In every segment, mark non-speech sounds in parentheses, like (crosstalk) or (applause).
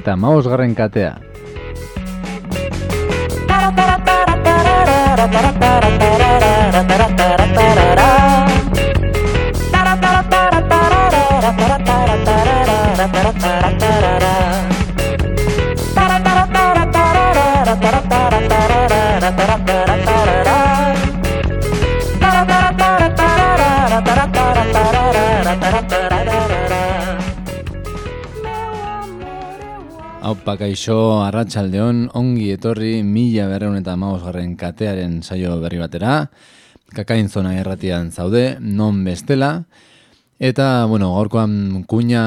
eta maosgarren katea. Haupa kaixo arratsaldeon ongi etorri mila berreun eta maosgarren katearen saio berri batera. Kakain zona erratian zaude, non bestela. Eta, bueno, gaurkoan kuña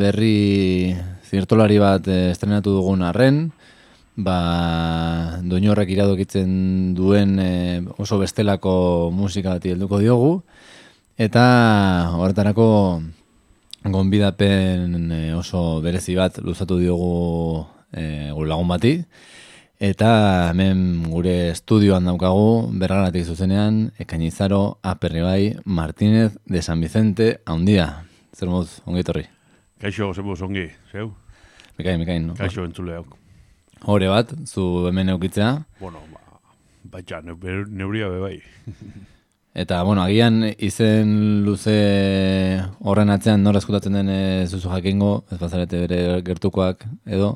berri zirtolari bat eh, estrenatu dugun arren, ba, doinu horrek iradokitzen duen eh, oso bestelako musika bat helduko diogu. Eta horretarako gonbidapen e, oso berezi bat luzatu diogu e, gure lagun bati. Eta hemen gure estudioan daukagu, bergaratik zuzenean, ekainizaro aperri bai Martínez de San Vicente, haundia. Zer moz, ongi torri. Kaixo, zer moz, ongi, zeu? Mikain, mikain, no? Kaixo, entzule hau. Hore bat, zu hemen eukitzea. Bueno, ba, baitxa, neuria be bai. (laughs) Eta, bueno, agian izen luze horren atzean nora eskutatzen den e, zuzu jakingo, ez bazarete bere gertukoak edo,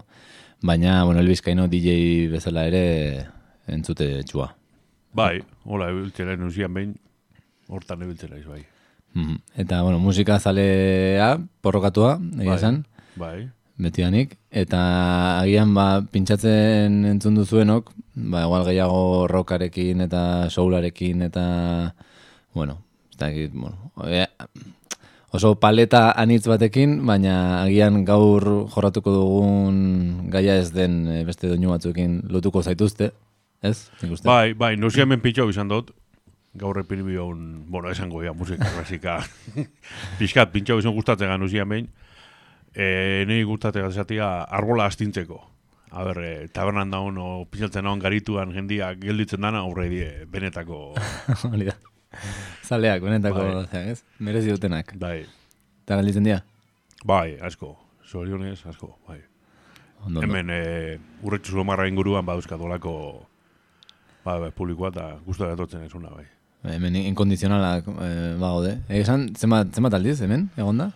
baina, bueno, elbizkaino DJ bezala ere entzute txua. Bai, hola, ebiltzera enusian behin, hortan ebiltzera iz, bai. Mhm. Eta, bueno, musika zalea, porrokatua, egia Bai. esan, Bai, betidanik, eta agian, ba, pintxatzen entzun duzuenok, ba, igual gehiago rockarekin eta soularekin eta, bueno, ez dakit, bueno, e, oso paleta anitz batekin, baina agian gaur jorratuko dugun gaia ez den e, beste doinu batzuekin lotuko zaituzte, ez? Nik uste. bai, bai, nusian ben pitxau izan dut, gaur epin bion, bueno, esango ya, musika klasika, (laughs) pixkat, pintxau izan gustatzen gan nusian behin, e, nahi gustatzen esatia arbola astintzeko. A ber, e, tabernan daun, o pixatzen daun garituan jendiak gelditzen dana, aurre die, benetako, (laughs) Hori da. Zaleak, benetako, Bai. bai. ez? Merezi dutenak. bai, Eta galditzen dira? bai, asko, zorionez, asko, bai. Ondo. Hemen e, urretxu zulomarra inguruan bauzkat olako ba, ba, publikoa eta guztu datotzen ez una, bai. Hemen inkondizionalak eh, bagaude. Esan, zenbat, zenbat aldiz, hemen, egonda?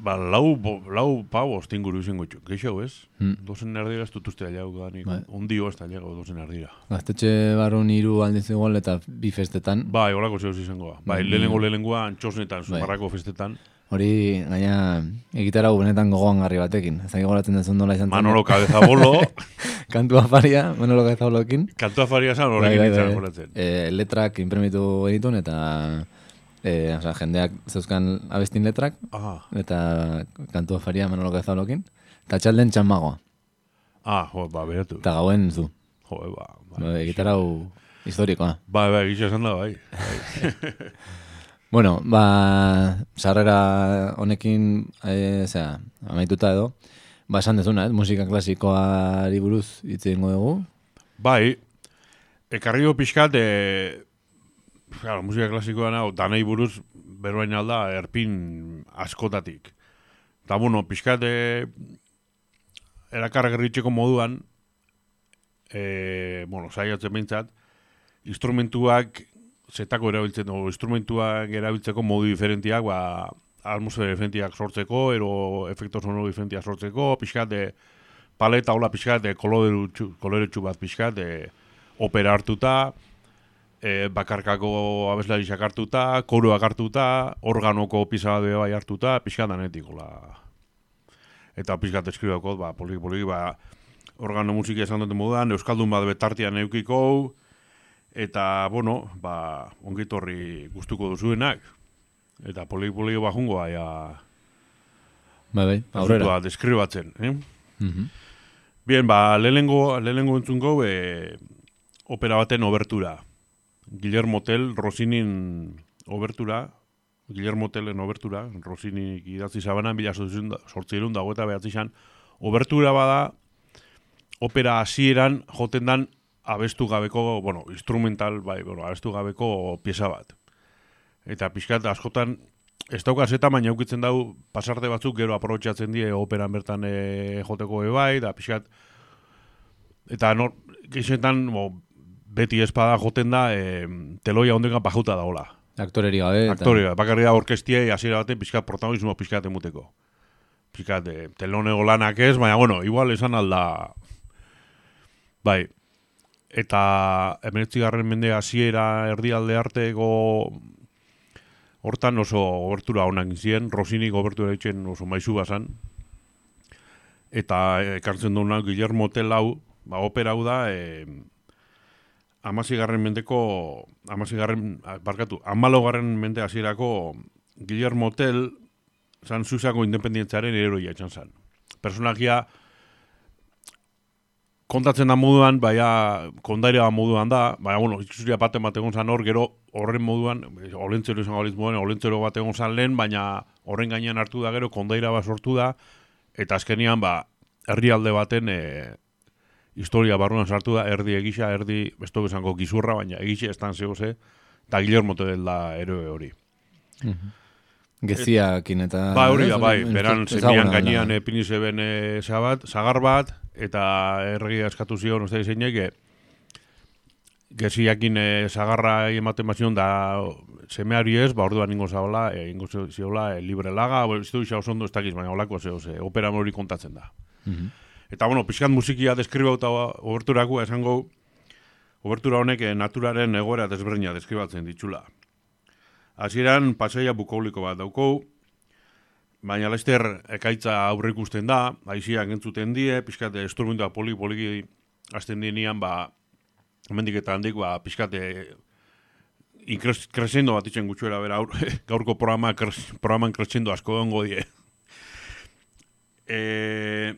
Ba, lau, bo, lau pau ostinguru izango txu. Geixo, ez? Hmm. Dozen erdira ez dut uste aliago ganik. Bai. Ondio ez taliago dozen erdira. Gaztetxe barrun hiru aldiz igual eta bi festetan. Bai, olako zeus izango. Bai, Mm. lehenengo lehenengoa antxosnetan, Bai. zumarrako festetan. Hori, gaina, egitarau benetan gogoan garri batekin. Ez dakit goratzen dezun nola izan zen. Manolo Cabeza Bolo, (laughs) Kantu afaria, Manolo Gazablokin. kantua faria zan Bai, horrekin bai, bai. goratzen. E, letrak imprimitu egitun eta e, osea, jendeak zeuzkan abestin letrak Ah, eta kantu afaria Manolo Gazablokin. Eta txalden txamagoa. ah, jo, ba, beratu. Eta gauen zu. Jo, ba, ba. Ba, egitarau historikoa. Bai, bai, gisa esan da, bai. (laughs) Bueno, ba, sarrera honekin, e, zera, amaituta edo, ba, esan dezuna, ez, musika klasikoari buruz hitz egingo dugu. Bai, ekarrio pixkat, e, claro, musika klasikoa nago, danei buruz beroain alda erpin askotatik. Eta, bueno, pixkat, e, erakarra gerritxeko moduan, e, bueno, saiatzen behintzat, instrumentuak zetako erabiltzen, o instrumentuak erabiltzeko modu diferentiak, ba, atmosfera diferentiak sortzeko, ero efekto sonoro diferentiak sortzeko, pixkat, e, paleta hola pixkat, e, koloretsu, koloretsu bat pixkat, opera hartuta, e, bakarkako abeslari hartuta, koroak hartuta, organoko pisa bat bai hartuta, pixkat danetik, hola. Eta pixkat eskribako, ba, poliki, poliki, ba, organo musika esan duten moduan, Euskaldun bat betartian eukiko, eta, bueno, ba, ongitorri gustuko duzuenak. Eta poliki, poliki, ba, jungoa, ja, Bai, bai, aurrera. asuntoa deskribatzen, eh? Mhm. Bien, ba, lehenengo, lehenengo entzungo, e, opera baten obertura. Guillermo Tell, Rosinin obertura, Guillermo Tellen obertura, Rosini idatzi zabanan, bila sortzirun dago eta behatzi zan, obertura bada, opera hasieran joten dan abestu gabeko, bueno, instrumental, bai, bueno, abestu gabeko pieza bat. Eta pixkat askotan ez dauka zeta, baina eukitzen dau pasarte batzuk gero aprobetxatzen die operan bertan e, joteko ebai, da pixkat, eta nor, geixetan, bo, beti espada joten da, e, teloia ondekan pajuta da hola. Aktoreri gabe. eta- Aktorea, bakarri da orkestie, hasiera baten pixkat protagonismo pixkat emuteko. Pixkat, e, telonego lanak ez, baina, bueno, igual esan alda... Bai, eta emeretzigarren mende hasiera erdialde arteko hortan oso obertura onak zien, Rosinik obertura itxen oso maizu bazan, eta ekartzen duena Guillermo Tell ba, opera hau da, e, amazigarren mendeko, amazigarren, barkatu, amalogarren mende hasierako Guillermo Tell, zan Suizako independientziaren eroia etxan zan. Personakia, kontatzen da moduan, baina kondaira moduan da, baina, bueno, ikusuria bat egon zan hor, gero horren moduan, olentzero izango balitz moduan, olentzero bat egon zan lehen, baina horren gainean hartu da gero, kondaira bat sortu da, eta azkenian, ba, herrialde baten e, historia barruan sartu da, erdi egisa, erdi, besto bezango gizurra, baina egisa estan zegoze, eta Guillermo Tell da eroe hori. Geziakin eta... Ba, hori da, bai, beran zemian gainean e, pini zeben e, zabat, zagar bat, eta erregia eskatu zion, uste zeinek, e, geziakin e, zagarra ematen bazion da semeari ez, ba, orduan ingo zaola, e, ingo ziola e, libre laga, ez du isa oso ondo ez dakiz, baina olako zeo, ze, opera hori kontatzen da. Mhm. Eta, bueno, pixkat musikia deskribauta oberturako esango, obertura honek eh, naturaren egoera desberdina deskribatzen ditxula. Hasieran pasaia bukauliko bat daukou, baina laster ekaitza aurre ikusten da, aiziak entzuten die, pixkat instrumentua poli poliki hasten dienean, ba, hemendik eta handik, ba, pixkat inkresendo bat itzen gutxuera bera, aur, (laughs) gaurko programa, programan kresendo asko dongo die. e,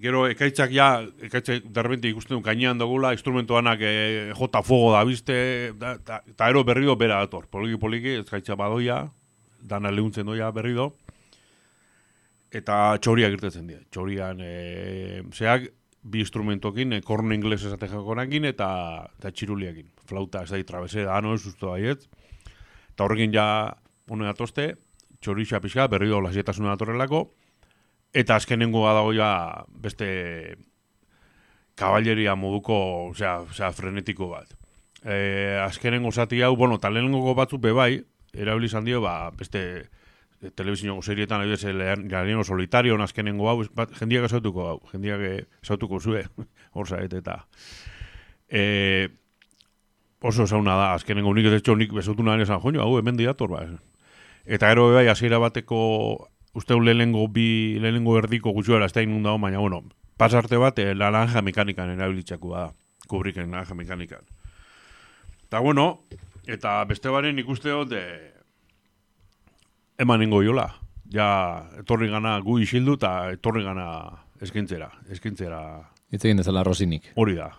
Gero ekaitzak ja, ekaitzak derbente ikusten du gainean dugula, instrumentoanak e, jota fuego da bizte, da, da, eta ero berrido bera dator. Poliki poliki, ez gaitza badoia, dana lehuntzen doia berrido. Eta txoriak irtetzen dira. Txorian, e, zeak, bi instrumentokin, e, korno ingles esate jakonakin, eta, eta txiruliakin. Flauta, ez da, trabese, da, no, ez usto baiet. Eta horrekin ja, hone datoste, txorixa pixka, berrido lasietasuna datorrelako, Eta azkenengo dago ja beste kaballeria moduko, osea, osea frenetiko bat. E, azkenengo zati hau, bueno, talenengo batzuk bebai, erabili izan dio, ba, beste e, telebizinoko serietan, adibidez, Leanero Solitario, azkenengo hau, bat, jendiak esautuko hau, jendiak esautuko zue, (laughs) hor zaet, eta e, oso zauna da, azkenengo nik, de hecho, nik besautu nahan esan, joño, hau, hemen diator, ba. Eta gero bebai, hasiera bateko uste lehenengo bi lehenengo erdiko gutxuera ez da inundao, baina bueno, pasarte bat eh, naranja mekanikan erabilitzako da, kubriken naranja mekanikan. Eta bueno, eta beste baren ikuste dut eh, eman ingo jola. Ja, etorri gana gu isildu eta etorri gana eskintzera, eskintzera Hitz egin dezala Rosinik. hori da.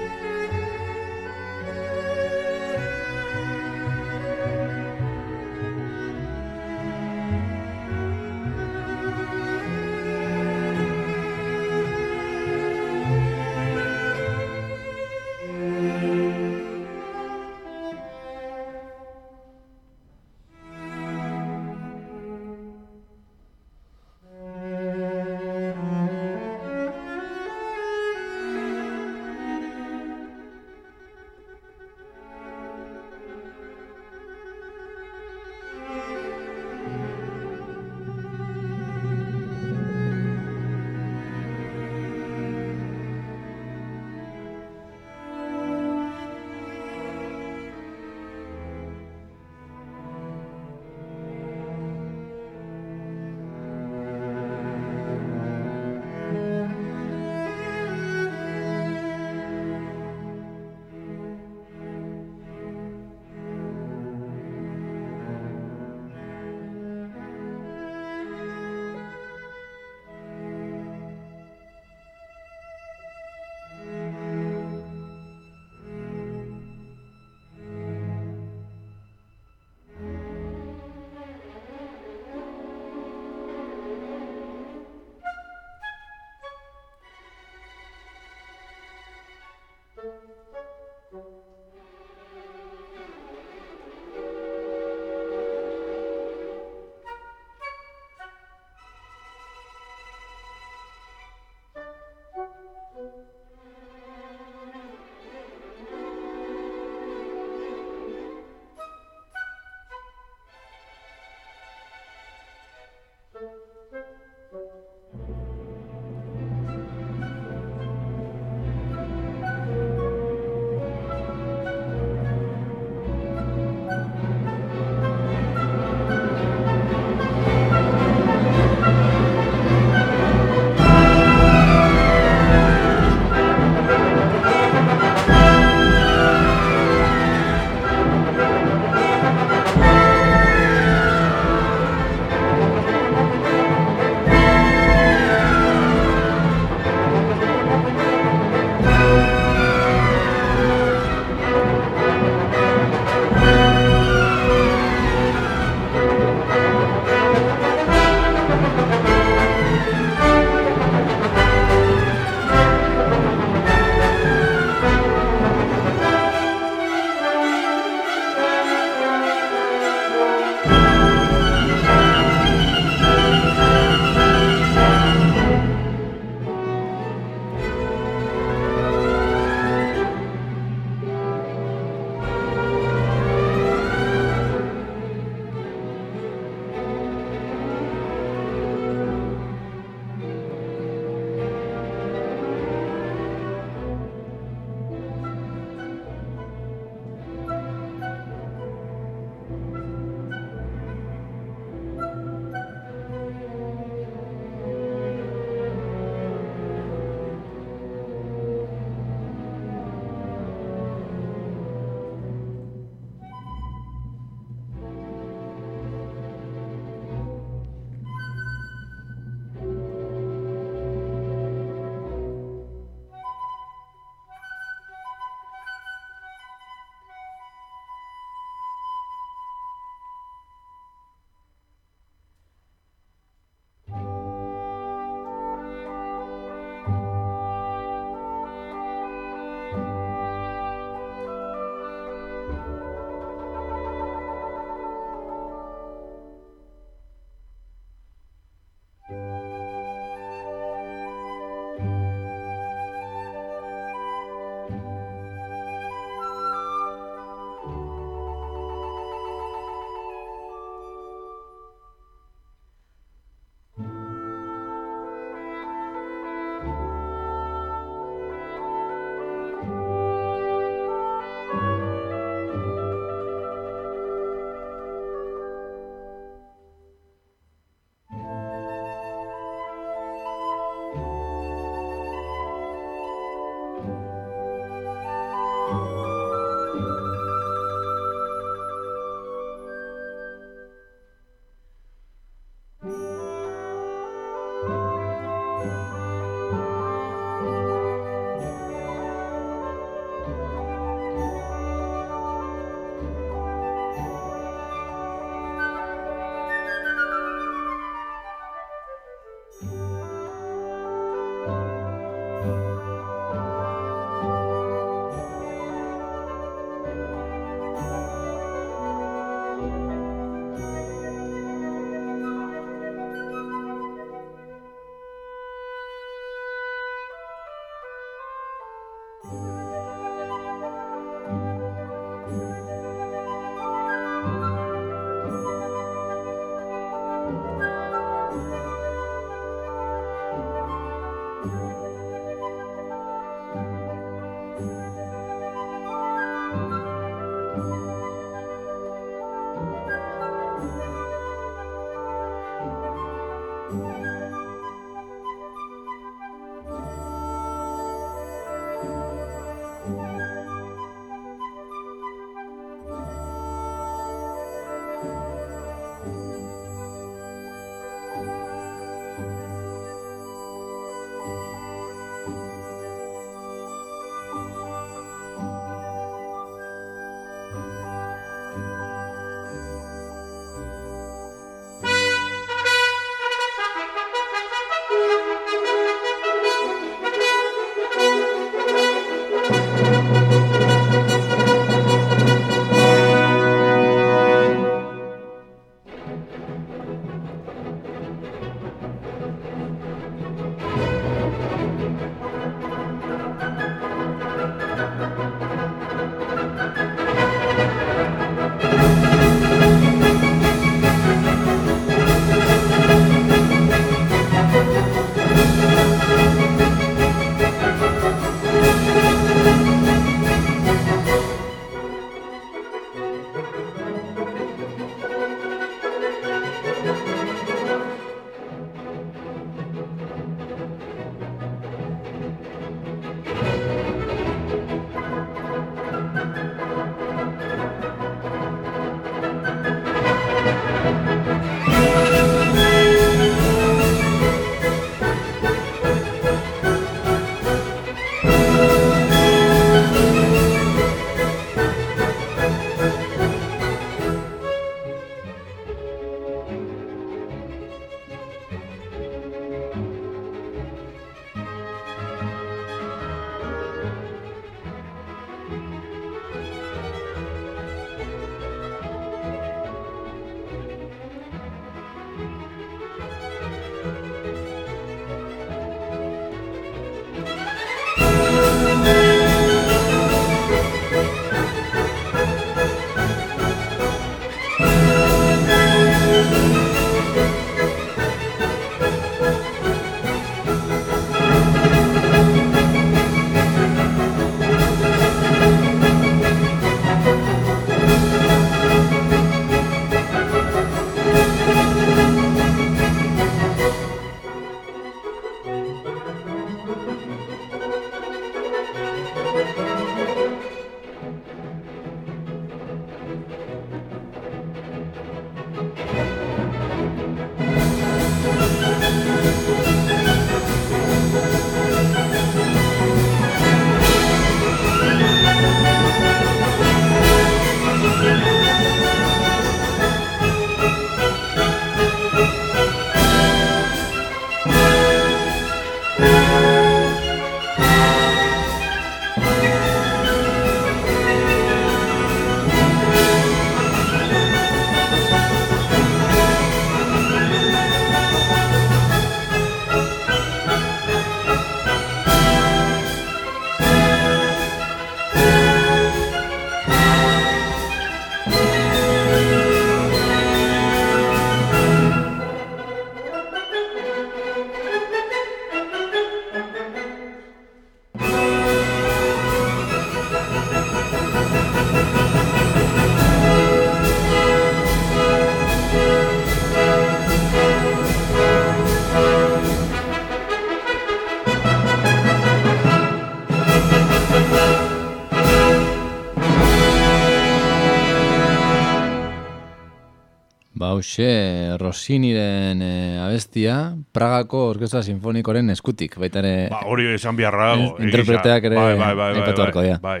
Hauxe, Rossiniren e, abestia, Pragako Orkestra Sinfonikoren eskutik, baita ere... Ba, hori esan biharra dago. Interpreteak ere bai, bai, bai, bai, bai, dira. bai,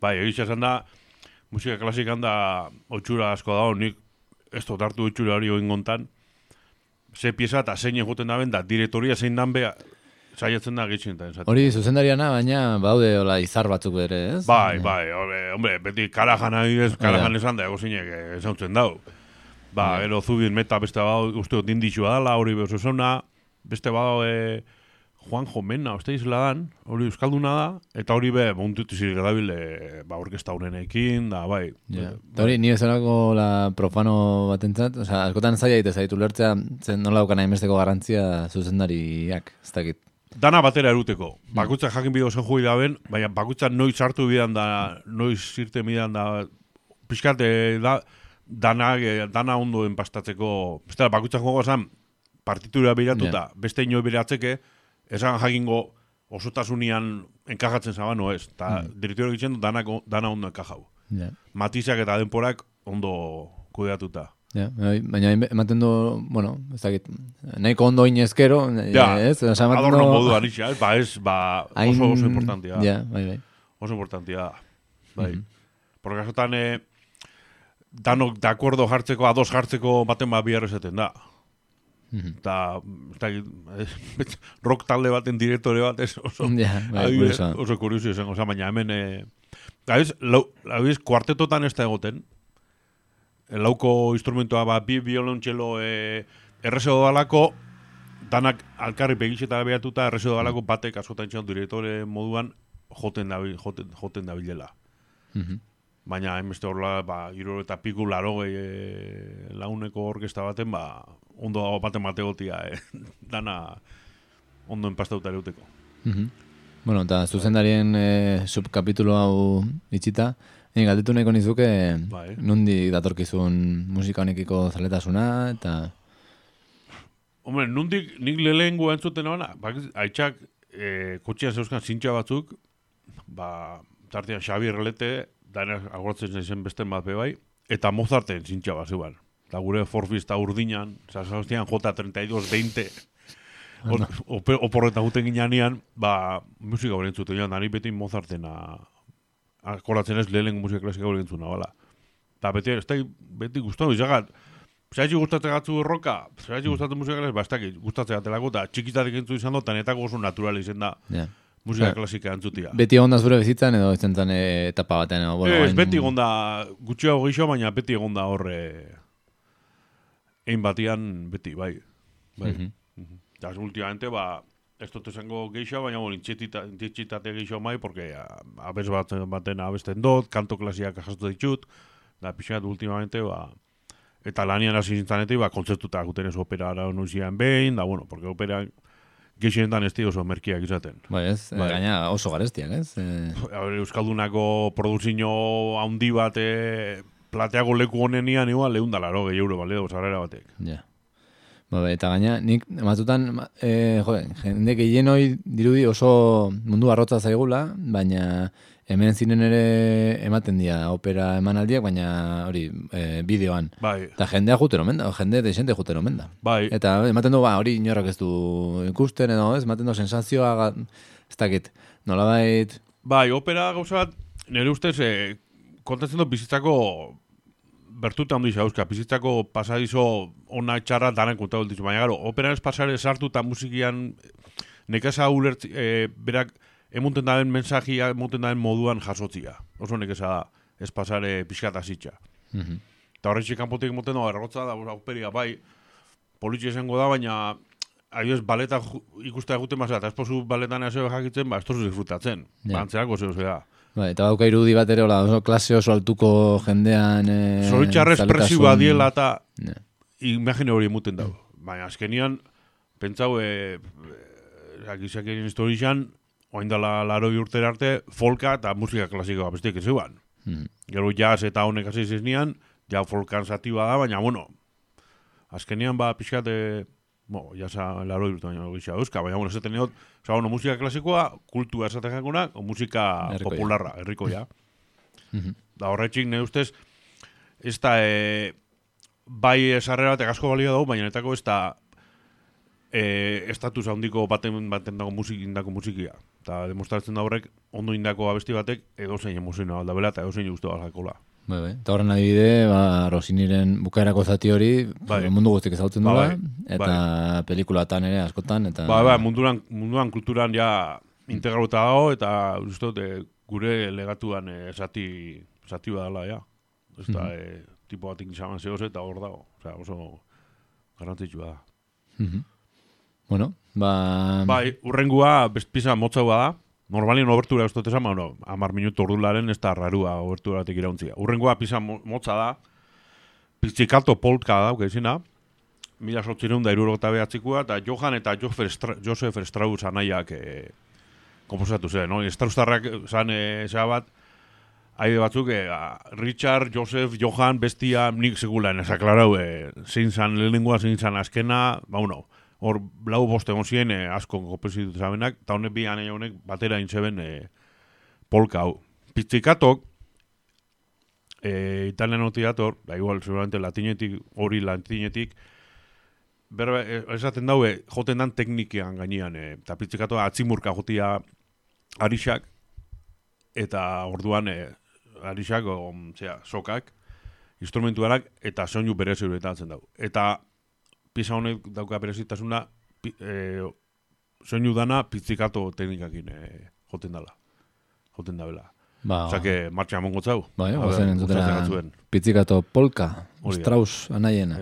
bai, egisa esan da, musika klasikan da otxura asko dago, nik ez dut hartu otxura hori oin gontan, ze pieza eta zein eguten da da, direktoria zein dan beha, saiatzen da gitxin eta. Hori zuzendariana, baina baude hola izar batzuk bere, ez? Bai, bai, hombre, beti karajan adibidez, karajan esan da, egozinek esautzen dau. Ba, Ja. gero zubin meta beste bau, uste dut indixua dala, hori behoz esona, beste bau, e, Juan Jomena, uste izela dan, hori euskalduna da, eta hori be, montutu zirik edabile, ba, orkesta honenekin, da, bai. Ja. Eta hori, ni bezalako la profano batentzat, osea, askotan zaila egite zaitu lertzea, zen nola daukan hainbesteko garrantzia zuzendariak, ez dakit. Dana batera eruteko. Bakutza jakin bideo zen jui daben, baina bakutza noiz sartu bidan da, noiz irte bidan da, pixkate da, dana, eh, dana ondo enpastatzeko, bestela bakutza jogo esan, partitura biratuta, beste ino biratzeke, esan jakingo osotasunean enkajatzen zaba, no ez. Ta Mm. direktorio egiten du, dana, ondo enkajau. Ja. Matizak eta denporak ondo kudeatuta. Ja, bai, baina ematen du, bueno, ez dakit, nahiko ondo inezkero, Ja, ez? Osa, ematen du- moduan isa, ba, ez, ba, oso, oso importantia. Ja, bai, bai. Oso importantia. Bai. Mhm. Porque askotan, eh, danok de acuerdo jartzeko, ados jartzeko baten bat bihar esaten da. Mhm. Eta, ez dakit, eh, (laughs) rock talde baten direktore bat, ez oso, Ja, bai, adibidez, kuriosoa. oso kurioso izango, oza, baina hemen, eh, Gabiz, lau, gabiz, kuartetotan ez da egoten. Eh, Lauko instrumentoa, ba, bi violontxelo eh, errezo dalako, danak alkarri begitxeta behatuta, errezo dalako batek askotan txan direktore moduan joten dabil, joten, joten dabilela. Mhm. Baina, hainbeste horrela, ba, iruro eta piku laro gehi e, launeko orkesta baten, ba, ondo dago baten mategotia, eh? (laughs) dana ondo enpastauta ereuteko. Mhm. Bueno, eta zuzendarien eh, subkapitulo hau itxita, Ni galdetu nahiko nizuke Bai. nundi datorkizun musika honekiko zaletasuna eta Hombre, nundik nik lehenengo entzuten hona, bak, aitzak e, kotxean zeuzkan zintxa batzuk, ba, tartean Xabi Erlete, dana agortzen zen beste bat bai, eta Mozarten zintxa bat zeuan. Eta gure forfista urdinan, zazauztian J32-20, Or- ope- oporreta guten ginean, ba, musika hori entzuten joan, nari beti Mozartena akoratzen ez lehenengo musika klasika hori entzuna, bala. Eta beti, ez da, beti gustatu izagat, Zerati gustatzen gatzu roka, zerati gustatzen musika klasika, ba, ez dakit, gustatzen gatelako, eta txikitarik entzu izan dut, eta netako oso natural izen da ja. Musika Ja. klasika entzutia. beti egon da zure bizitzan edo izan zen eh, etapa batean edo, bueno, ez, beti egonda, gutxiago gixo, baina beti egonda horre, egin batian, beti, bai. bai. Mhm. Eta últimamente, ba, ez dut esango geixo, baina bueno, intxetsitate geixo mai, porque a, abez bat, baten abesten dut, kanto klasiak jasotu ditut, da pixat, últimamente, ba, eta lanian hasi zintzanetik, ba, kontzertuta guten ez opera ara behin, da, bueno, porque opera geixenetan ez oso merkiak izaten. Bai, ez, Bai. gaina oso garestiak, ez? Eh, ber, Euskaldunako produzio handi bat, e, plateago leku honenian, igual, lehun dalaro, gehi euro, baleo, sarrera batek. Ja. Ba, bai, eta gaina, nik matutan, e, jo, jende gehien hoi dirudi oso mundu arrotza zaigula, baina hemen zinen ere ematen dira opera emanaldiak, baina hori, e, bideoan. Bai, Eta jendea jutero menda, jende desente jutero menda. bai, Eta ematen du, ba, hori inorrak ez du ikusten edo, ez, ematen du sensazioa, ez dakit, nolabait, Bai, opera gauza bat, nire ustez, eh, kontatzen dut bizitzako bertuta handi zauzka, bizitzako pasadizo ona txarra danak kontatu dizu, baina gero, opera ez pasare sartu eta musikian nekeza ulert, eh, berak emunten daben mensajia, emunten daben moduan jasotzia. Oso nekeza da, ez pasare pixkat azitxa. Mhm. Eta horretxe kanpotik emoten da, errotza da, operia bai, politxe esango da, baina Aioz, baleta ikustea eguten mazera, eta ez pozu baletan ez jakitzen, ba, ez tozu disfrutatzen. Ja. Ba, antzerako zeu, zera. Bai, eta bauka irudi bat ere, oso klase oso altuko jendean... E, Zoritxarra espresiboa diela eta Ja. imagine hori emuten dago. Baina azkenian, pentsau, e, e, dela laro urtera arte, folka eta musika klasikoa bestiek ez zeuan. Mhm. Gero jazz eta honek hasi ziznian, ja folkan zati bada, baina bueno, azkenian ba pixkat, e, bo, jasa laro urte baina gisa euska, baina bueno, esaten dut, oza, bueno, musika klasikoa, kultua esaten jakuna, o musika Herrikoia. popularra, herrikoia. (laughs) Mhm. Da horretxik, nire ustez, ez da, e, bai esarrera batek asko balio dago, baina netako ez da e, estatus handiko baten, baten dago musik, indako musikia. Eta demostratzen da horrek, ondo indako abesti batek, edo zein emozioa aldabela eta edo zein uste baljakola. Bai, bai. Eta horren adibide, ba, Rosiniren bukaerako zati hori, Bai. mundu guztik ezagutzen Ba, dula, bai, eta pelikulatan ere askotan, eta... Ba, ba, munduan, munduan kulturan ja integrauta dago, eta uste dut, e, gure legatuan e, zati, zati badala, ja. Ez da, Mhm. e, tipo bat inzaman zehoz eta hor dago. Osea, oso garrantzitsua da. Mhm. Bueno, ba... Bai, urrengua best pizza motza da. Normalien obertura ez dut esan, bueno, amar minutu ordularen ez da rarua oberturatik irauntzia. Urrengua mo- motza da, pizzicato polka da, uke izina, mila sortzireun da irurogota behatzikua, eta Johan eta Josef, Stra Josef Strauss anaiak e, komposatu zen, no? Strausstarrak zan e, bat, haide batzuk, e, Richard, Joseph, Johan, bestia, nik segula, nesa klarau, e, zein zan lehenengoa, zein zan askena, ba, uno, hor, lau boste egon ziren, e, asko kompozitu zabenak, eta honek bi anei honek batera intzeben e, polka hau. Pizzikatok, e, italianotik dator, da igual, seguramente latinetik, hori latinetik, berba, e, esaten daue, joten dan teknikian gainean, e, eta pitzikato atzimurka jotia arixak, eta orduan e, arixak, o, zera, sokak, instrumentuarak, eta soinu berezi horretatzen dau. Eta pisa honek dauka berezitasuna, pi, e, soinu dana pitzikato teknikakin e, joten dala. Joten. Ba, Osa que martxa amongo zau. bai, A ber, gozen entzutera gustatzen gatzuen. pitzikato polka, Hori da. Strauss anaiena.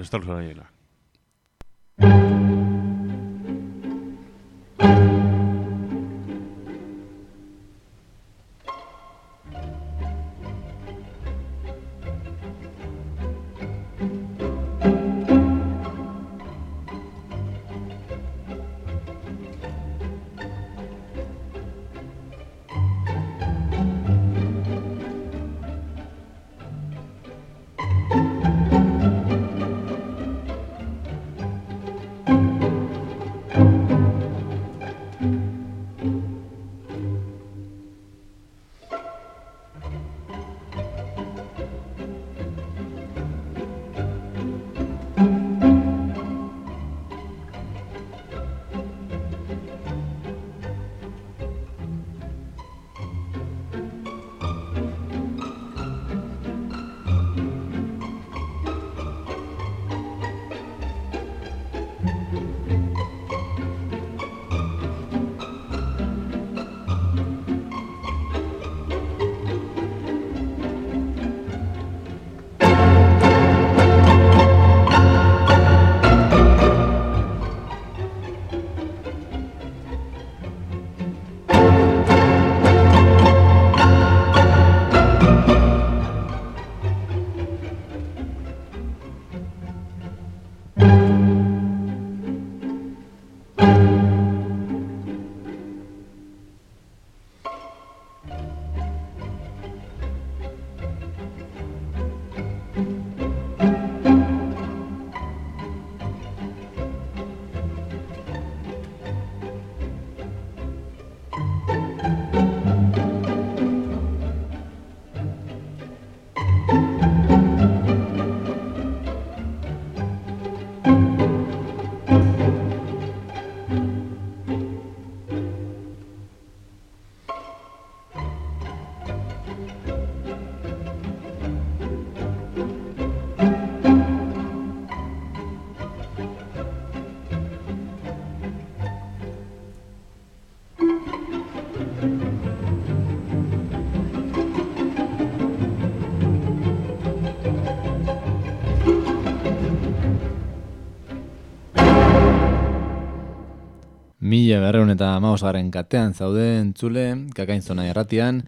Mila berreun eta maosgarren katean zaude entzule, kakain zona erratian,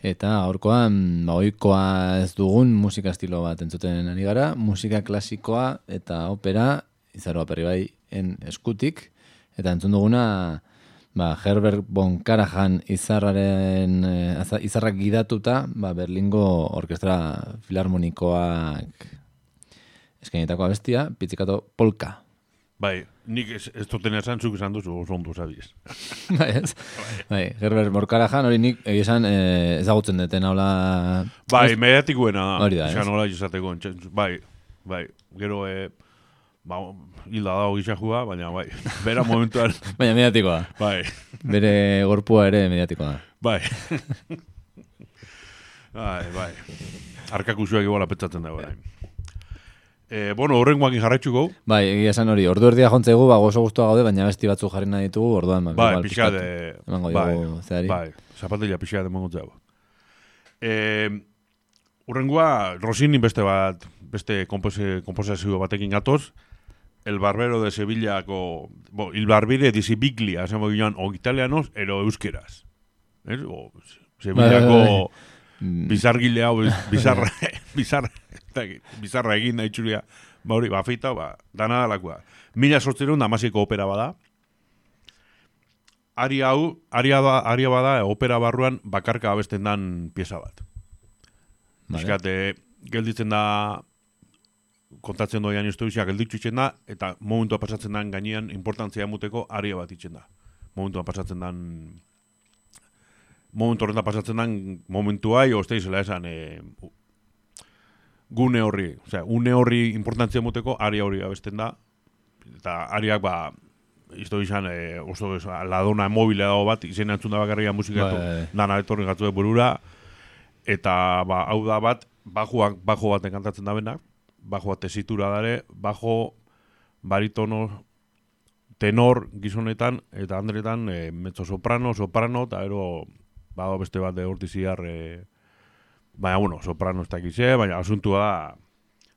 eta aurkoan, ba, ez dugun musika estilo bat entzuten ari gara, musika klasikoa eta opera, izaroa perri bai, en eskutik, eta entzun duguna, ba, Herbert von Karajan izarraren, eh, izarrak gidatuta, ba, Berlingo Orkestra Filarmonikoak eskainetako abestia, pitzikato polka. Bai, nik ez, ez duten esan zuk esan duzu oso ondo zabiz. (laughs) bai, ez? Bai, Herbert Morkarajan hori nik egia esan eh, ezagutzen duten hola... Bai, mediatikoena da. Hori da, ez? Esan hola izateko. Bai, bai, gero, e, ba, hilda dago gitxajua, baina bai, (laughs) bera momentuan, Baina mediatikoa. bai, Bere gorpua ere mediatikoa da. bai. (laughs) bai, bai. Arkakusuak iguala petzatzen dago orain. E, bueno, horrengoakin jarraitzuko, Bai, egia esan hori, ordu erdia jontzegu, ba, gozo guztua gaude, baina besti batzuk jarri nahi ditugu, orduan, ba, bai, pixkat de... emango bai, diogu zeari. bai, zapatilla pixka de emango dago. E, urrengoa, Rosini beste bat, beste komposazio batekin gatoz, El Barbero de Sevillako, bo, Il Barbire di Sibiglia, esan joan, o italianos, ero euskeraz. Ez? O, Sevillako Bai, bai, bai. Mm, bizargile hau, bizarra, (laughs) bizarra, ez bizarra egin da itxuria, ba hori, ba, feita, ba, dana dalakoa. Mila sortzeron damasiko opera bada, Ari hau, aria, da, aria bada opera barruan bakarka abesten dan pieza bat. Vale. Piskat, eh, gelditzen da, kontatzen doian historia gelditzu itzen da, eta momentua pasatzen dan gainean importantzia muteko aria bat itzen da. Momentua pasatzen dan, momentu horreta pasatzen dan momentua, jo, uste izela esan, e, gune horri, osea, une horri importantzia muteko aria hori abesten da, eta ariak ba, Isto izan, e, oso ladona mobile dago bat, izen antzun da bakarria musikatu, Bai. dana etorri gatu burura, eta ba, hau da bat, bajoak, bajo bat enkantatzen da benak, bajo bat tesitura dare, bajo baritono tenor gizonetan, eta andretan e, mezzo soprano, soprano, eta ero bado beste bat de hortiziar, e, baina, bueno, soprano ez dakize, baina asuntua da,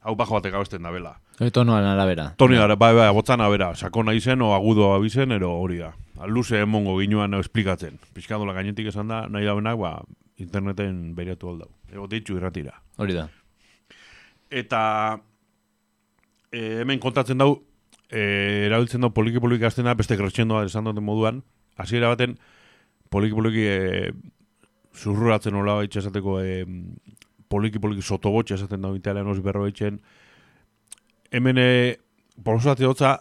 hau bajo batek abesten da bela. Hori tonoan arabera. Toni bai, bai, botzana bera, sakona izen, o agudo abizen, ero hori da. Luze emongo ginuan esplikatzen. Piskadola gainetik esan da, nahi dauenak, ba, interneten bereatu aldau. Ego ditxu irratira. Hori da. Eta e, hemen kontatzen dau, e, erabiltzen dau poliki poliki aztena, beste kretxendoa esan duten moduan, hasiera baten poliki poliki e, zurruratzen hola baitxe esateko e, poliki poliki sotobotxe esaten dau italianos berro baitxen, hemen e, porosatze hotza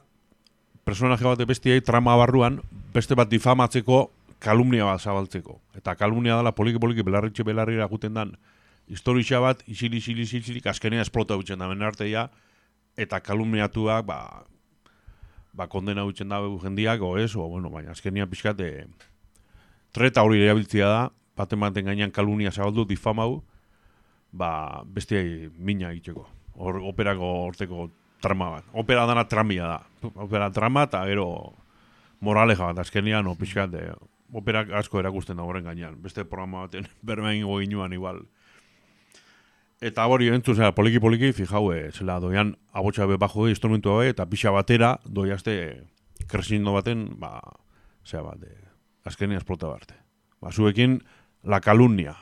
personaje bat bestiei trama barruan beste bat difamatzeko kalumnia bat zabaltzeko. Eta kalumnia dela poliki poliki belarritxe belarrira guten dan historia bat, isili, isili, isili, isili, azkenea esplota hutzen da, benen arteia, eta kalumniatuak, ba, ba, kondena hutzen da jendiak, o ez, o, bueno, baina azkenia pixkat, e, treta hori erabiltzia da, baten baten gainean kalumnia zabaldu, difamau, ba, bestiai mina egiteko. Hor, operako horteko trama bat. Opera dana tramia da. Opera trama eta gero moraleja bat, azkenian, o pixkat, e, operak asko erakusten da horren gainean. Beste programa baten (laughs) bermein ginuan igual. Eta hori entzu, zera, poliki-poliki, fijau, e, zela, doian, abotxa be bajo instrumentu hau, eta pixa batera, doiazte, kresindo baten, ba, zera bat, azkenia esplota barte. Ba, zuekin, la calumnia.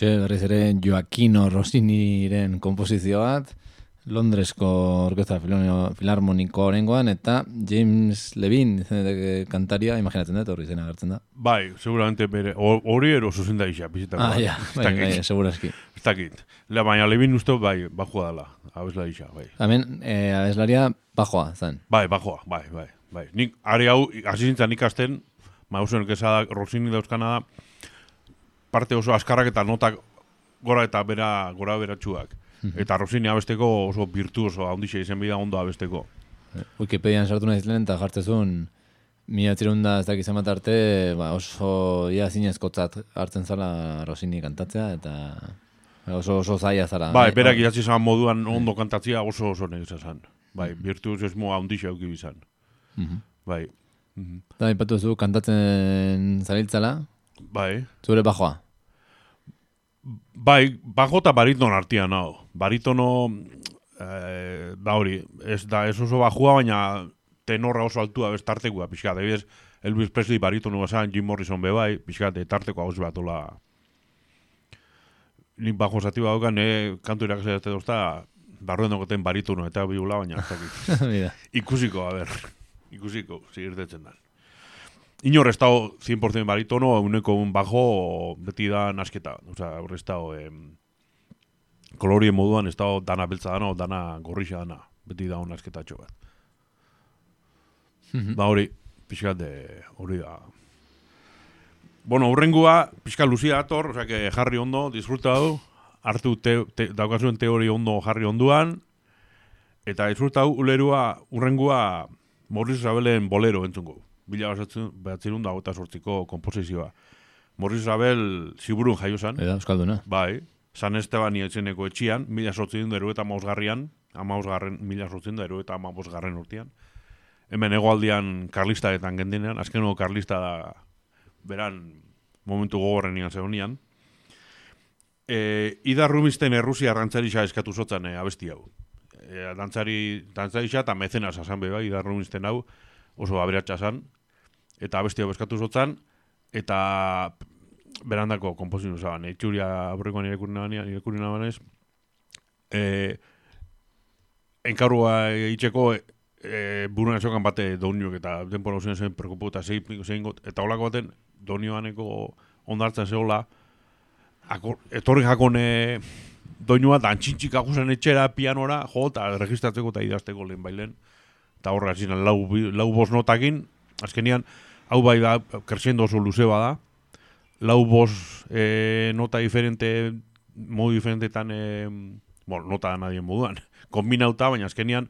Hoxe, berriz ere Joaquino Rossiniren komposizio bat, Londresko Orkestra Filarmoniko orengoan, eta James izeneteke kantaria, imaginatzen dut, horri izena agertzen da. Bai, seguramente bere, hor- hori ero zuzen da isa, bizitako. Ah, ja, bai, bai, segurazki. Ez dakit. Le, baina lebin uste bai, bajua dela, abesla isa, bai. Hemen, eh, abeslaria bajoa, zen. Bai, bajoa, bai, bai, bai. Nik, ari hau, hasi zintzen ikasten, mausen kesa da, Rosini dauzkana da, parte oso askarrak eta notak gora eta bera, gora beratxuak. Eta Rosini abesteko oso virtuoso, handixe izen bida ondo abesteko. Wikipedian sartu nahi ziren eta jartzezun mila txirunda ez dakiz bat arte ba, oso ia zinezkotzat hartzen zala Rosini kantatzea eta oso oso zaila zara. Bai, berak idatzi zan moduan ondo kantatzia oso oso negisa zan. Bai, virtuosismo handixe auki bizan. Mhm. Bai, mhm. Da, ipatu zu kantatzen zabiltzala, bai. zure bajoa. Bai, bajo eta bariton artian hau. Baritono, eh, da hori, ez da ez oso bajua, baina tenorra oso altua bez tartekoa, pixka. Adibidez, Elvis Presley baritono bazan, Jim Morrison be bai, pixka, tarteko hau bat ola. Nik bajo zati daukan, eh, kantu irakasea ez dozta, barruen dagoten baritono eta biula, baina ez dakit. (laughs) Ikusiko, a ber. Ikusiko, zigirtetzen da. Inor ez dago 100% baritono, uneko un bajo beti da nasketa. Osa, horre ez dago em, kolorien moduan ez dago dana beltza dana o dana gorrixa dana. Beti da un nasketatxo bat. da hori, pixkat de, hori da. Bueno, urrengua, pixka luzia dator, osea, que jarri ondo, disfruta du, hartu te, te, daukazuen teori ondo jarri onduan, eta disfruta du, ulerua, urrengua, Morris Isabelen bolero entzungo. Bila behatzerun da gota sortziko komposizioa. Morris Isabel ziburun jaio zan, Eda, Euskalduna. bai, San Esteban etxeneko etxian, mila sortzen da erueta mausgarrian, amausgarren, mila sortzen da erueta amausgarren urtean. Hemen egoaldian karlistaetan gendenean, azkeneko karlista da, beran, momentu gogorren ian zegoenian. E, Ida Rubinstein errusia rantzarisa eskatu zotzan e, abesti hau. E, dantzari, dantzarisa eta mecenas asan beba, Ida Rubinstein hau, oso aberatsa zan, eta abesti hau eskatu zotzan, eta berandako komposizio zaban, etxuria aurrekoan irekurri nabanez, e, enkarrua itxeko e, e, buruan esokan bate douniok eta denpora usen zen preokupu eta zein, eta holako baten doinioaneko ondartzen zehola, etorri jakone doinua da antxintxik akusen etxera pianora, jo, eta registratzeko eta idazteko lehen bailen, eta horra zinan lau, lau bos notakin, azkenian, hau bai da, crescendo oso luze bada, lau bos e, nota diferente modu diferentetan, e, bueno, nota nadien moduan, kombinauta, baina azkenian,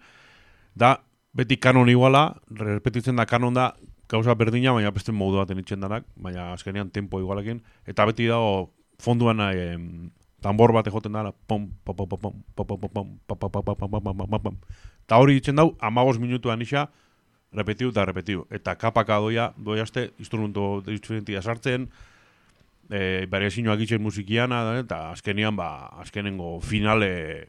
da, beti kanon iguala, repetitzen da kanon da, gauza berdina, baina beste modu baten itxen danak, baina azkenean tempo igualekin, eta beti dago fonduan e, tambor bat ejoten dara, pom, pom, pom, pom, pom, pom, pom, pom, pom, pom, pom, pom, pom, pom, pom, pom, pom, pom. Eta hori ditzen repetiu eta repetiu. Eta kapaka doia, doia aste, instrumento diferentia sartzen, e, variazioak itzen musikiana, da, eta azkenian, ba, azkenengo finale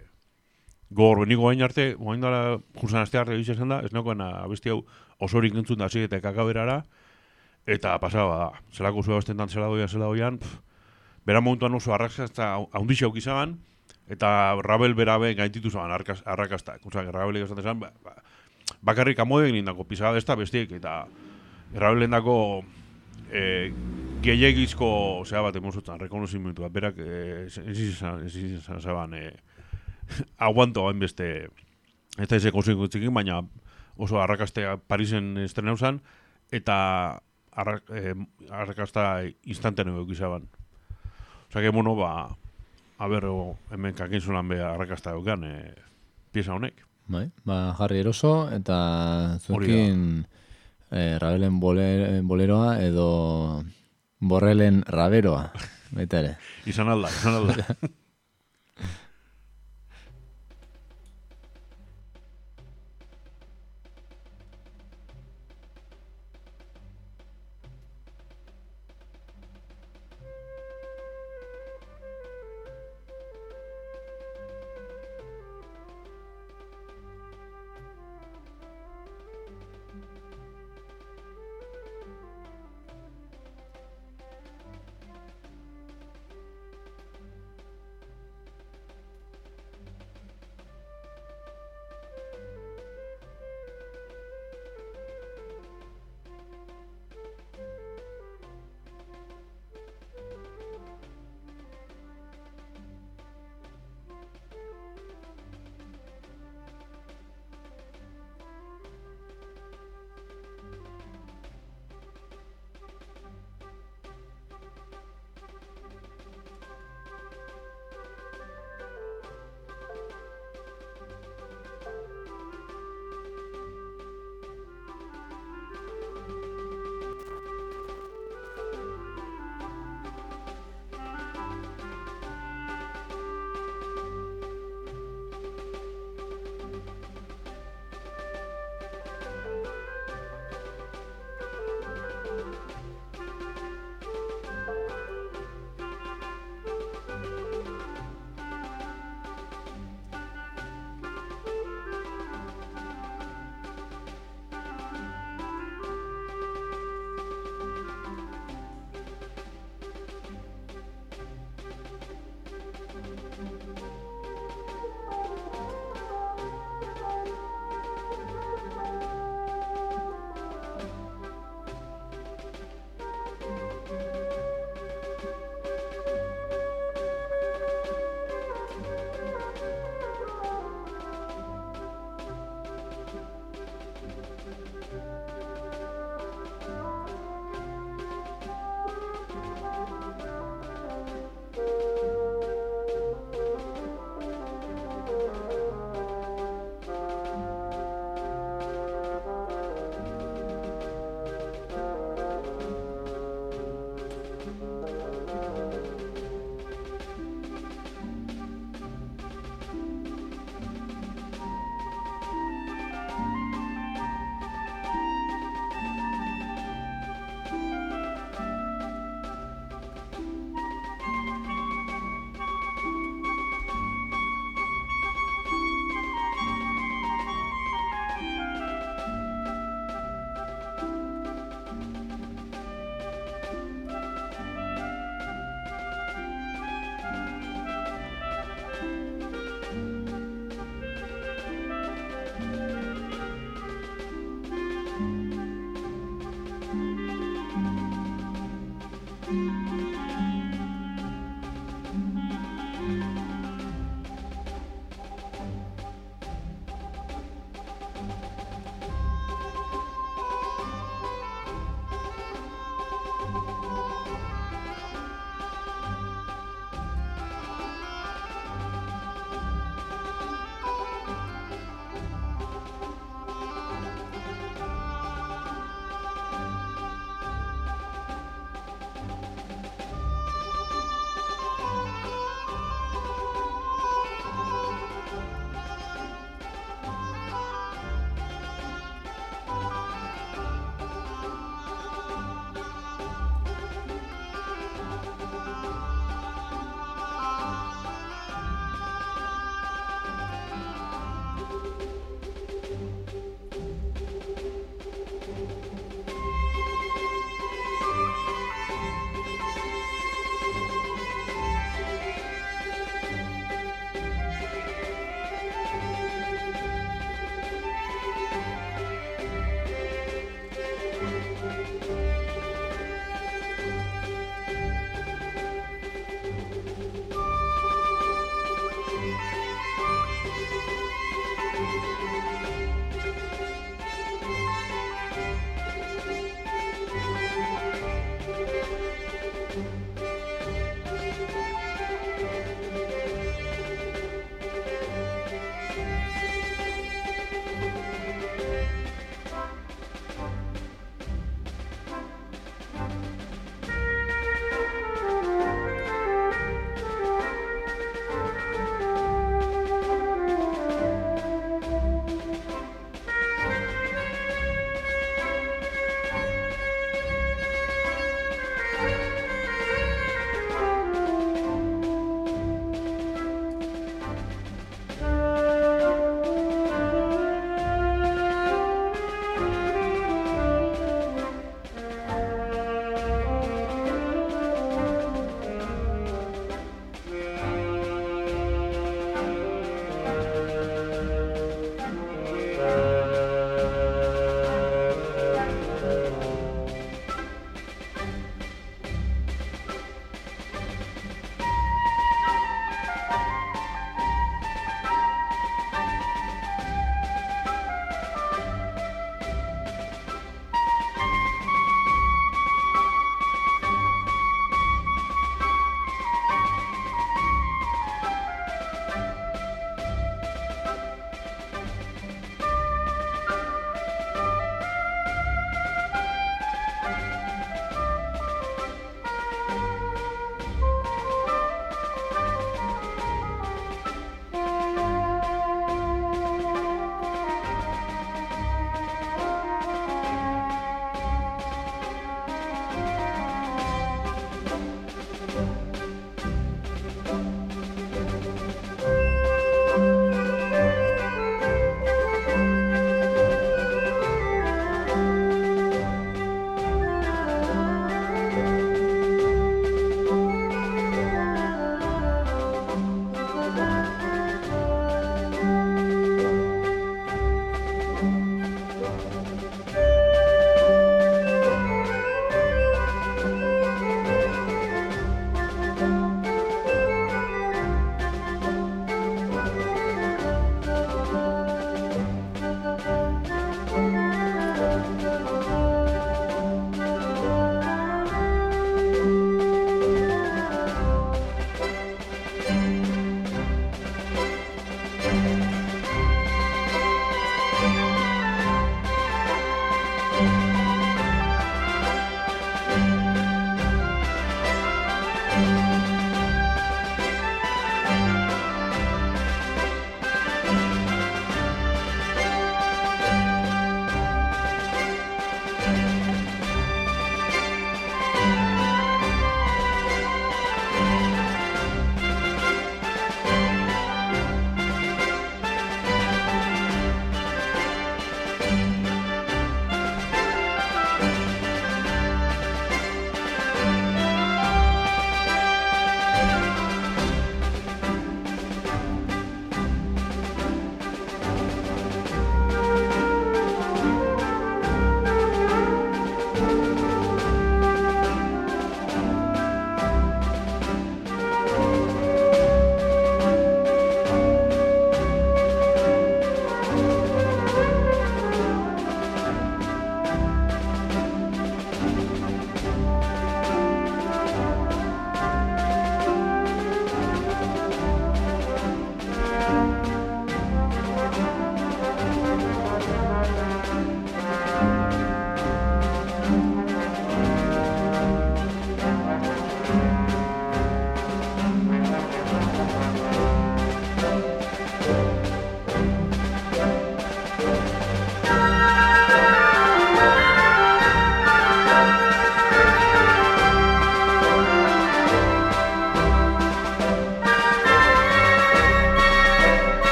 gor, beniko gain arte, gain dara, jursan aste arte egiten da, ez nekoen abesti hau osorik entzun da, zi, eta kakaberara, eta pasaba da, zelako zua bastentan zela doian, zela doian, pff, bera momentuan oso arrakasta haundixia aukizaban, eta Rabel berabe gaititu zaban arkas- arrakastak. Osa, Rabel esaten zan, ba, ba, bakarrik amode egin dako pisada ez da bestiek, eta Rabelen dako e, gehiagizko, osea bat, emozotan, rekonozimentu bat, berak ez izan, ez izan zaban, e, aguanto hain beste, ez da izeko txikin, baina oso arrakastea Parisen estrenau zan, eta arrak, e, arrakasta instantaneo eukizaban. Osa, que, bueno, ba, a ber, o, hemen kakin zulan be arrakasta eukan, e, pieza honek. Bai, ba, jarri eroso, eta Hori zuekin eh, Rabelen bole, boleroa edo Borrelen Raberoa, baita ere. (laughs) Izan alda, izan alda. (laughs)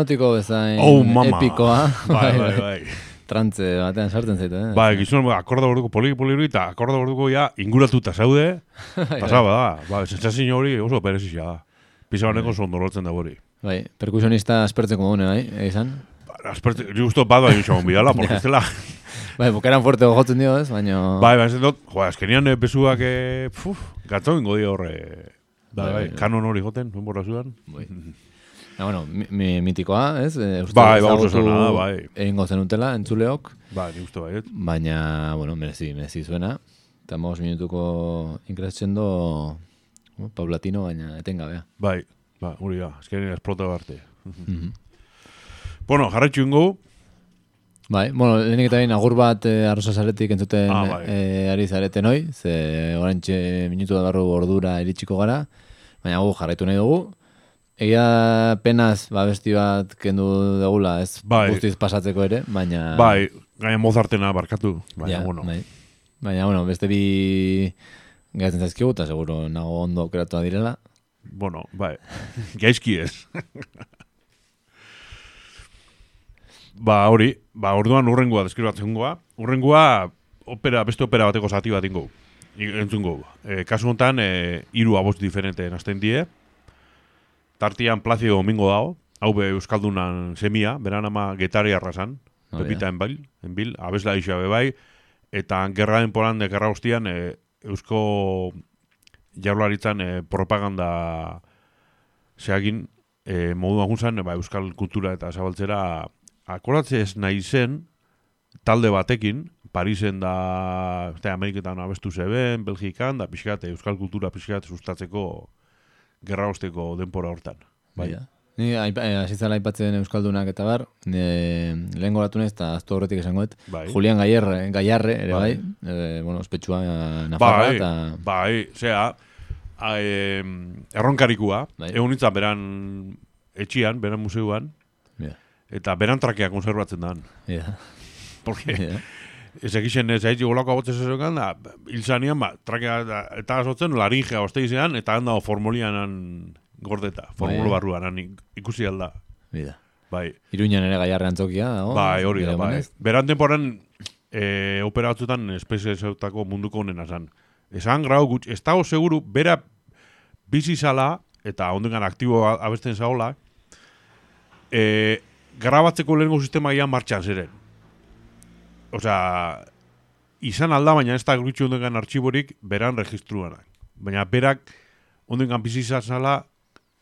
hipnotiko bezain Oh, mama. epikoa. Bai, (laughs) bai, bai. Trantze batean sartzen zaitu, eh? Bai, gizon, akorda borduko poliki poliki eta akorda borduko ja inguratuta zaude, (laughs) Bai, pasaba da. Ba, sensazio hori oso perezia da. Pisa honeko sondorotzen da hori. Bai, perkusionista aspertzeko gune, bai, egizan? Ba, Asperte, justo bat bai usagun bidala, porque (laughs) Ja. estela... Bai, bukaran fuerte gojotzen dio, ez? Baina... Bai, bai, zen dut, jo, azkenian eh, bezuak, eh, puf, gatzo ingo dio horre... Bai, Bai, bai, bai. kanon hori joten, nuen borra zudan. Bai. Ja, bueno, mi, mi- mitikoa, ez? E, uste Bai, bai, oso zona da, bai. Egingo zenutela, entzuleok, Ba, ni uste baiet. baina, bueno, merezi, merezi zuena. Eta mos minutuko inkretzendo, bueno, paulatino, baina etengabea. Bai, ba, hori da, azkenian esplota barte. Mhm. (laughs) Bueno, jarraitzu ingo, Bai, bueno, lehenik eta behin agur bat e, arrosa zaretik entzuten Ah, bai. eh, ari zareten hoi, ze orantxe minutu da barru ordura iritsiko gara, baina gu jarraitu nahi dugu. Egia penaz, ba, besti bat kendu degula, ez Bai. guztiz pasatzeko ere, baina... bai, gaina mozartena barkatu, baina, ja, bueno. bai. Baina, bueno, beste bi gehatzen zaizkigu, eta seguro nago ondo kreatua direla. Bueno, bai, (laughs) gaizki ez. (laughs) ba, hori, ba, orduan urrengoa deskribatzen goa. Urrengoa, opera, beste opera bateko zati bat ingo. Entzungo. E, kasu honetan, e, iru abost diferente nazten die. Tartian Placido Domingo dago. Hau be Euskaldunan semia, beran ama getari arrasan. Oh, Pepita enbil, enbil, abesla isa bai. Eta gerra denporan, de gerra hostian, e, Eusko jaurlaritzan e, propaganda zeagin e, moduan guzan, ba, euskal kultura eta zabaltzera akoratze ez nahi zen talde batekin, Parisen da, eta Ameriketan abestu zeben, Belgikan, da pixkat, euskal kultura pixkat sustatzeko gerra osteko denpora hortan. Bai. Ni eh, hasi zela aipatzen Euskaldunak eta bar, e, lehen goratu nez, eta aztu horretik esangoet, Bai. Julian Gaiarre, Gaiarre ere bai, Bai. e, bueno, ospetsua eh, Nafarra, Bai, eta... bai, zea, a, em, erronkarikua, Bai. egun nintzen beran etxian, beran museuan, Ja, eta beran trakea konservatzen dan. ja, Porque ja. Ez egiten ez egin golako abotzen zezokan, da, hil ba, trakea, da, eta azotzen, laringea oste eta han dago formolianan gordeta, formulo Bai. barruan, han ik- ikusi alda. Bida. Bai, Iruñan ere Gaiarre antzokia dago. bai, hori da, bai. Beran temporan, e, opera batzutan espezializautako munduko honena zan. Esan grau gutx, ez dago seguru, bera bizi zala, eta ondengan aktibo abesten zaola, e, grabatzeko lehenko sistema ia martxan ziren. Osea, izan alda, baina ez da gutxi ondengan artxiborik beran registruanak. Baina berak ondengan bizi zala,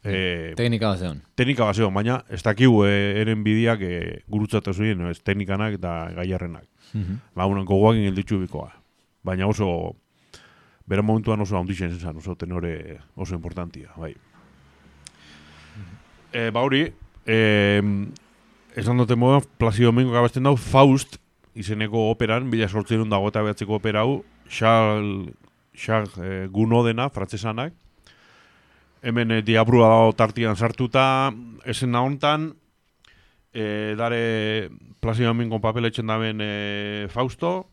e, Teknika bat teknika bat baina ez dakigu e, eren bidiak e, gurutzatu zuen, ez teknikanak eta gaiarrenak. Mhm. Ba, unan gogoak ingel bikoa. Baina oso, bera momentuan oso handixen zen, oso tenore oso importantia, bai. E, ba hori, e, esan dute moduan, Placido Domingo gabesten dau, Faust, izeneko operan, bila sortzen dago eta behatzeko opera hau, Charles, Charles e, Gunodena, frantzesanak, hemen e, diabrua dago tartian sartuta, esen hontan, e, dare Placido Domingo papeletxen daben e, Fausto,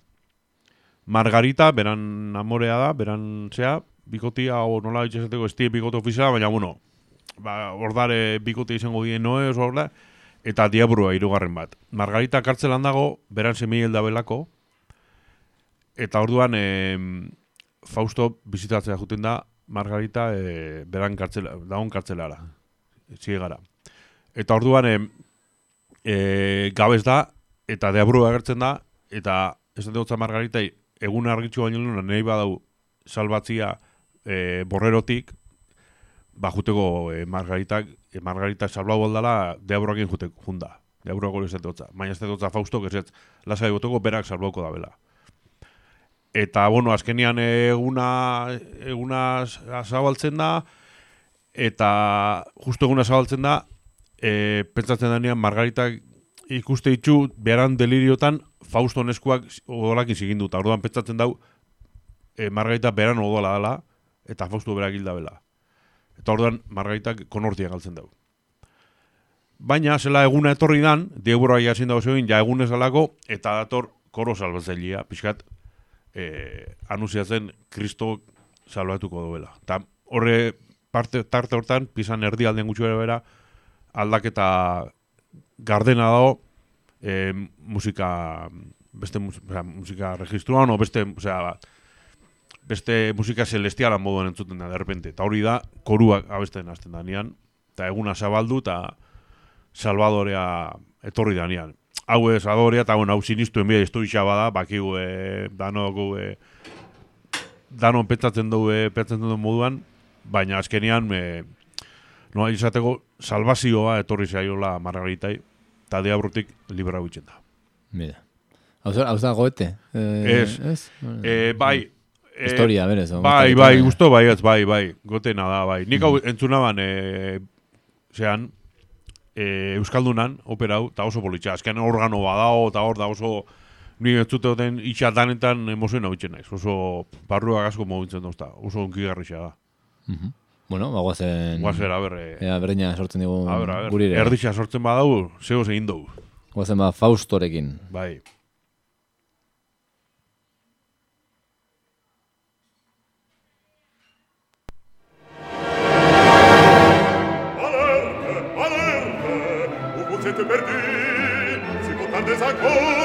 Margarita, beran amorea da, beran zea, bikotia, o nola itxezateko estie bikote ofiziala, baina bueno, ba, ordare bikote izango dien noe, oso eta diabrua hirugarren bat. Margarita kartzelan dago, beran da belako, eta orduan e, Fausto bizitatzea juten da, Margarita e, beran kartzela, dagon kartzelara, ziegara. Eta orduan e, e, gabez da, eta deabrua agertzen da, eta ez dut Margarita egun argitxu baino lehena nahi badau salbatzia e, borrerotik, ba juteko e, Margaritak, Margarita salbau aldala deabroakin juteko junda. Deabroako ez dut Baina ez dut Fausto, ez lasai goteko berak salbauko da bela. Eta, bueno, azkenian eguna, eguna zabaltzen da, eta justo eguna zabaltzen da, e, pentsatzen denean Margaritak ikuste ditu beran deliriotan Fausto neskuak odolakin zigindu. Eta orduan pentsatzen dau e, Margarita beran odola dela eta Fausto berak hilda bela. Eta orduan Margaritak konortia galtzen dau. Baina, zela eguna etorri dan, diegurra jasin dago zegoen, ja egunez alako, eta dator koro salbatzailea, pixkat, e, anuziatzen Kristo salbatuko duela. Eta horre parte, tarte hortan, pisan erdi aldean gutxu bera aldaketa gardena dago e, musika beste musika registruan o beste, osea, beste musika celestiala moduan entzuten da, derrepente. Eta hori da, koruak abesten hasten da nian, eta eguna zabaldu, eta Salvadorea etorri da nian. Hau ez, Salvadorea, eta bueno, hau sinistu enbia historia bada, bakigu, e, dano, e, dano petzatzen dugu, e, petzatzen dugu moduan, baina azkenian, e, no, izateko, salvazioa etorri zaiola margaritai, eta diabrutik libera bitzen da. Mira. Hau da goete? Eh, Ez. ez? E, bai, e, Historia, berez. o, Bai, bai, gusto bai, ez, bai, bai, gotena da, bai. Nik hau entzunaban, e, zean, e, Euskaldunan, opera hau, eta oso politxa. Azken organo badao, eta hor da oso, ni ez dute duten itxatanetan emozioen hau naiz. Oso, barruak asko mogintzen dozta, oso onkigarrixa da. Mhm. Bueno, ba, guazen... Guazer, a ber, e, Ea, berreina sortzen digu a ber, a ber, gurire. erdixa sortzen badau, zego egin dugu, Guazen ba, Faustorekin. bai. als ein Gold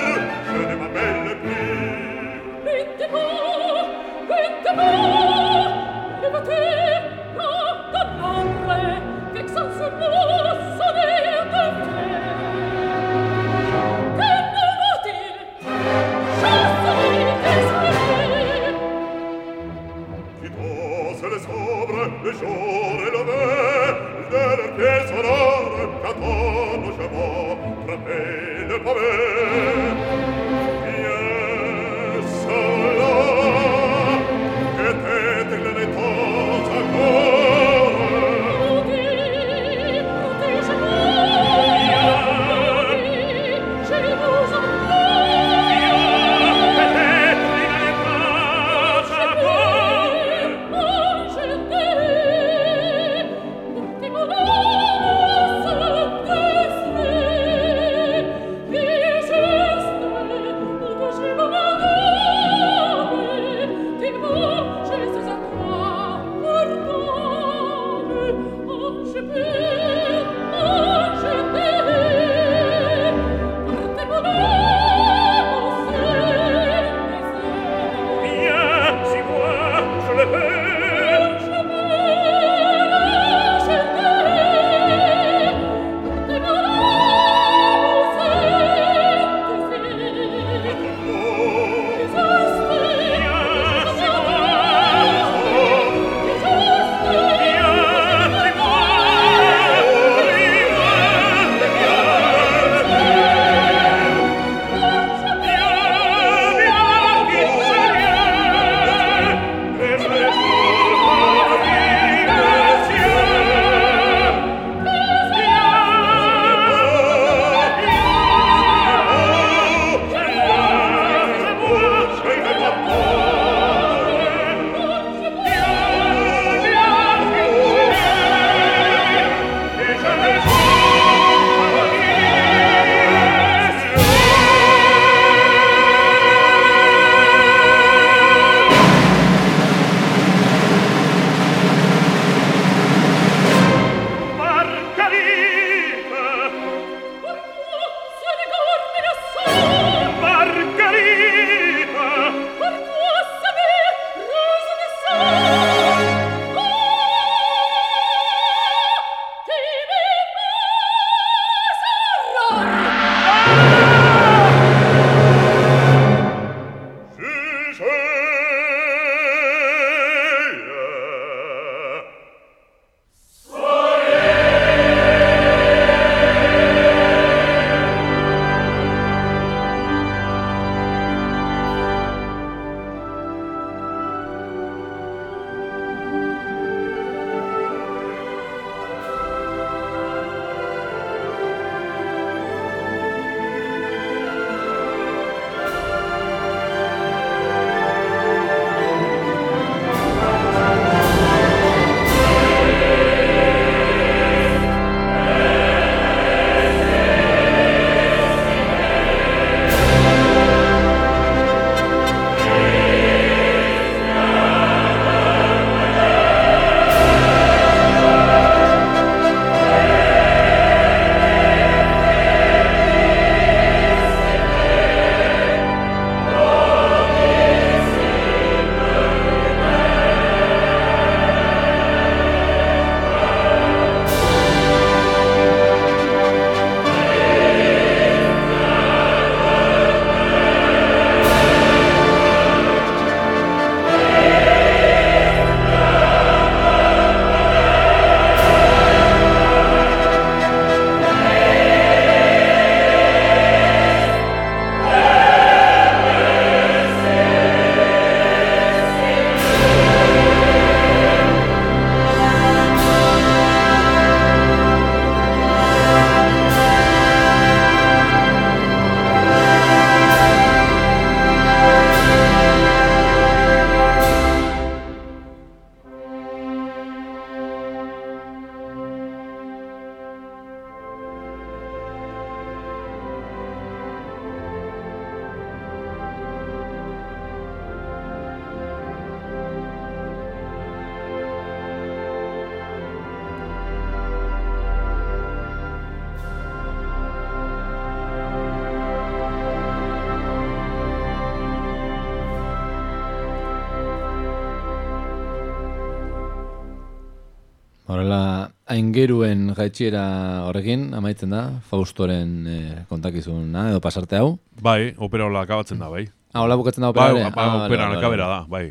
aingeruen jaitxiera horrekin, amaitzen da, Faustoren eh, kontakizuna edo pasarte hau. Bai, opera hola akabatzen da, bai. Ah, hola bukatzen da opera Bai, ba, Ah, opera vale, vale. da, bai.